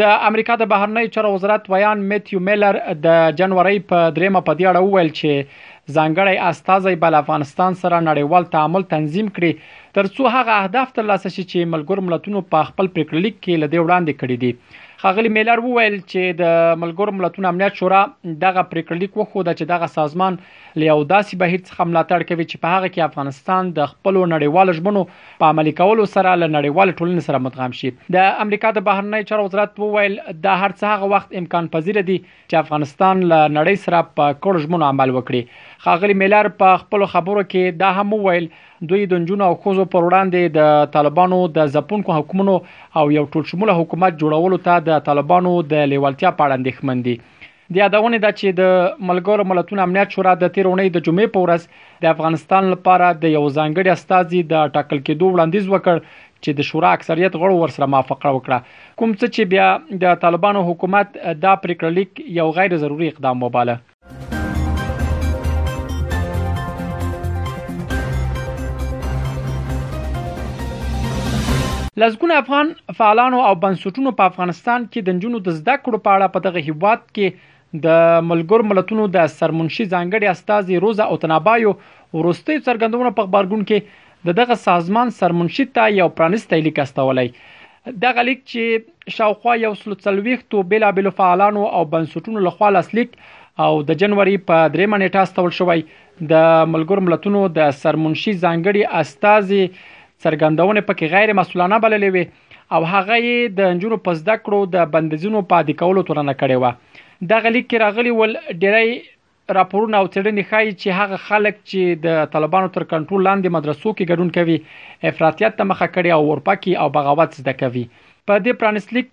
د امریکا د بهرنیو چارو وزارت ویاند میتیو میلر د جنوري په دریمه په دې اړه وویل چې ځانګړی استازی بل افغانستان سره نړیوال تعامل تنظیم کړي ترڅو هغه اهداف ترلاسه شي چې ملګر ملتونو په خپل پریکړلیک کې لدې وړاندې کړی دي خاغلی میلر وویل چې د ملګر ملتونو امنیت شورا دغه پریکړلیک وخوده چې دغه سازمان له یو داسې بهیر څخه ملاتړ کوي چې په هغه کې افغانستان د خپلو نړیوالو ژمنو په عملي کولو سره له نړیوال ټولنې سره مدغم شي د امریکا د بهرنیو چارو وزارت وویل دا هر څه هغه وخت امکان پذیر دي چې افغانستان له نړۍ سره په کړو ژمنو عمل وکړي خاغلی میلر په خپل خبرو کې دا هم وویل دوی د جنونو او خوځو پر وړاندې د طالبانو د ځپونکو حکومتونو او یو ټول شموله حکومت جوړولو ته د طالبانو د لیوالتیا په اړه اندېښمن دي د یادونې ده چې د ملګرو ملتونو امنیت شورا د تیر اونۍ د جمعې په ورځ د افغانستان لپاره د یو ځانګړي استازي د ټاکل کېدو وړاندیز وکړ چې د شورا اکثریت غړو ورسره موافقه وکړه کوم څه چې بیا د طالبانو حکومت دا پریکړه لیک یو غیر ضروري اقدام وباله لسګونه افغان فعالانو او بنسټونو په افغانستان کې د نجونو د زده کړو په اړه په دغه هیواد کې د ملګر ملتونو د سرمنشي ځانګړي استاذ روزا اوتنابایو ورستي څرګندونه په خبرګون کې د دغه سازمان سرمنشي ته یو پرانیستی لیک استولای دغه لیک چې شاوخوا یو سل څلويختو بیلابل فعالانو او بنسټونو لخوا لاسلیک او د جنوري په 3 نیټه استول شوی د ملګرو ملتونو د سرمنشي ځانګړي استازي څرګندونه پکې غیر مسولانه بللې وي او هغه یې د انجونو په زده کړو د بندیزونو پاتې کولو تورنه کړې و د غلیک کې راغلي ول ډیری راپورونه او څېړنې ښایي چې هغه خلک چې د طالبانو تر کنټرول لاندې مدرسو کې ګډون کوي افراطیت ته مخه کړي او اورپا کې او بغاوت زده کوي په دې پرانیستلیک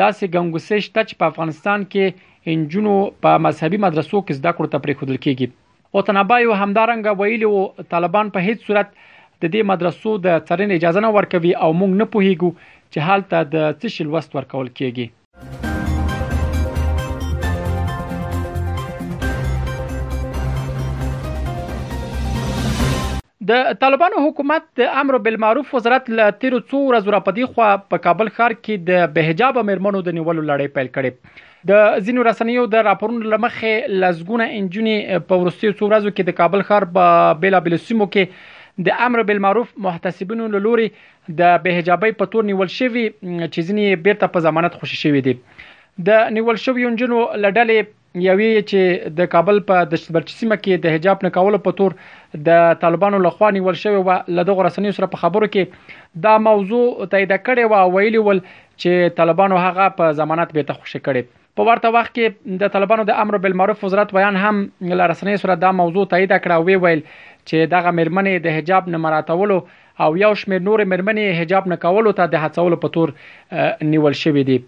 داسې ګنګوسې شته چې په افغانستان کې انجونو په مذهبي مدرسو کې زده کړو ته پریښودل کیږي اوتنابایو همدارنګه ویلي وو طالبان په هیڅ صورت د دې مدرسو د څرنې اجازه نه ورکوي او موږ نه پوهیږو چې هالته د څه شي لوست ورکول کیږي د طالبانو حکومت د امر بالمعروف وزارت له تیرو څو ورځو را پدې خوا په کابل ښار کې د بهجابه میرمنو د نیولو لړۍ پیل کړې د ځینو رسنیو د راپورونو لمخې لسګونه انجونې په ورستیو څو ورځو کې د کابل ښار په بیلابیلو سیمو کې د امر بالمعروف محتسبینو له لوري د بهجابۍ په تور نیول شوی چې ځینې بیرته په ضمانت خوشی شوی دي د نیول شوی انجونو لړلې یوې یې چې د کابل په دشتبرچي سیمه کې د حجاب نه کولو په تور د طالبانو له خوا نیول شوې وه، له دغو رسنیو سره په خبرو کې دا موضوع تایید کړې وه او ویلي ول چې طالبانو هغه په ضمانت بېرته خوشې کړې. په ورته وخت کې د طالبانو د امر بالمعروف وزارت ویاند هم له رسنیو سره دا موضوع تایید کړه او ویې ویل چې دغه مېرمنې د حجاب نه مراعتولو او یو شمېر نورې مېرمنې یې حجاب نه کولو ته د هڅولو په تور نیول شوې دي.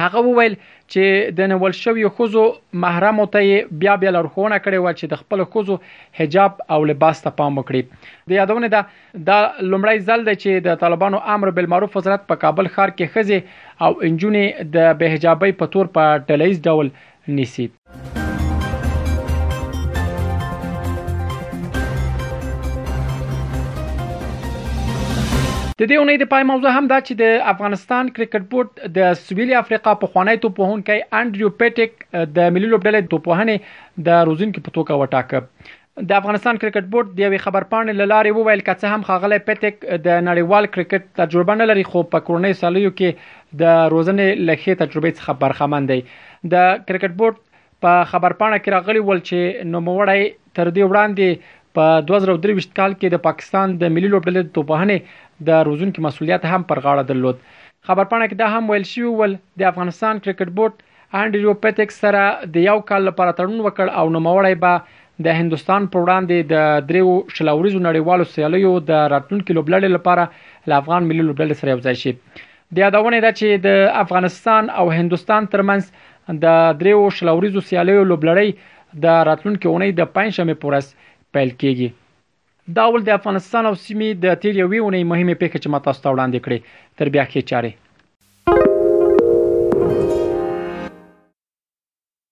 هغه وویل چې د نول شویو خزو محرمو ته یې بیا بیا لارښوونه کړې و چې د خپل خزو حجاب او لباس ته پام وکړي د یادونه ده دا لومړی ځل دی چې د طالبانو امر بالمعروف وزارت په کابل ښار کې خزي او انجونې د بهجابۍ په تور په ټلیز ډول نیسي. د دې اونۍ د پای موضوع هم دا چې د افغانستان کرکټ بورډ د سویلي افریقا پخوانی توپوهونکی انډریو پیټیک د ملي لوبډلې توپوهنې د روزونکي په توګه وټاکه. د افغانستان کرکټ بورډ د یوې خبرپاڼې له لارې وویل که څه هم ښاغلی پیتک د نړیوال کرکټ تجربه نه لري خو په کورنۍ سیالیو کې د روزنې له ښې تجربې څخه برخمن دی د کرکټ بورډ په خبرپاڼه کې راغلي ول چې نوموړی تر دې وړاندې په 2023 کال کې د پاکستان د ملي لوبډلې د توپوهنې د روزونکو مسولیت هم پر غاړه درلود خبرپاڼه کې دا هم ویل شوی ول د افغانستان کرکټ بورډ انډریو پیتکس سره د یو کال لپاره تړون وکړ او نوموړی به د هندستان پر وړاندې د دریو شلاوریزو نړیوالو سیالیو د راتلونکي لوبلړې لپاره له افغان ملي لوبډلې سره یوځای شي د یادونې ده چې د افغانستان او هندستان ترمنځ د دریو شلاوریزو سیالیو لوبلړۍ د راتلونکي اونۍ د پنځشنبې پر ورځ پیل کیږي دا ول د افغانستان او سیمې د تیر یوې اونۍ مهمې پیښې چې ما تاسو ته وړاندې کړې تر بیا ښې چارې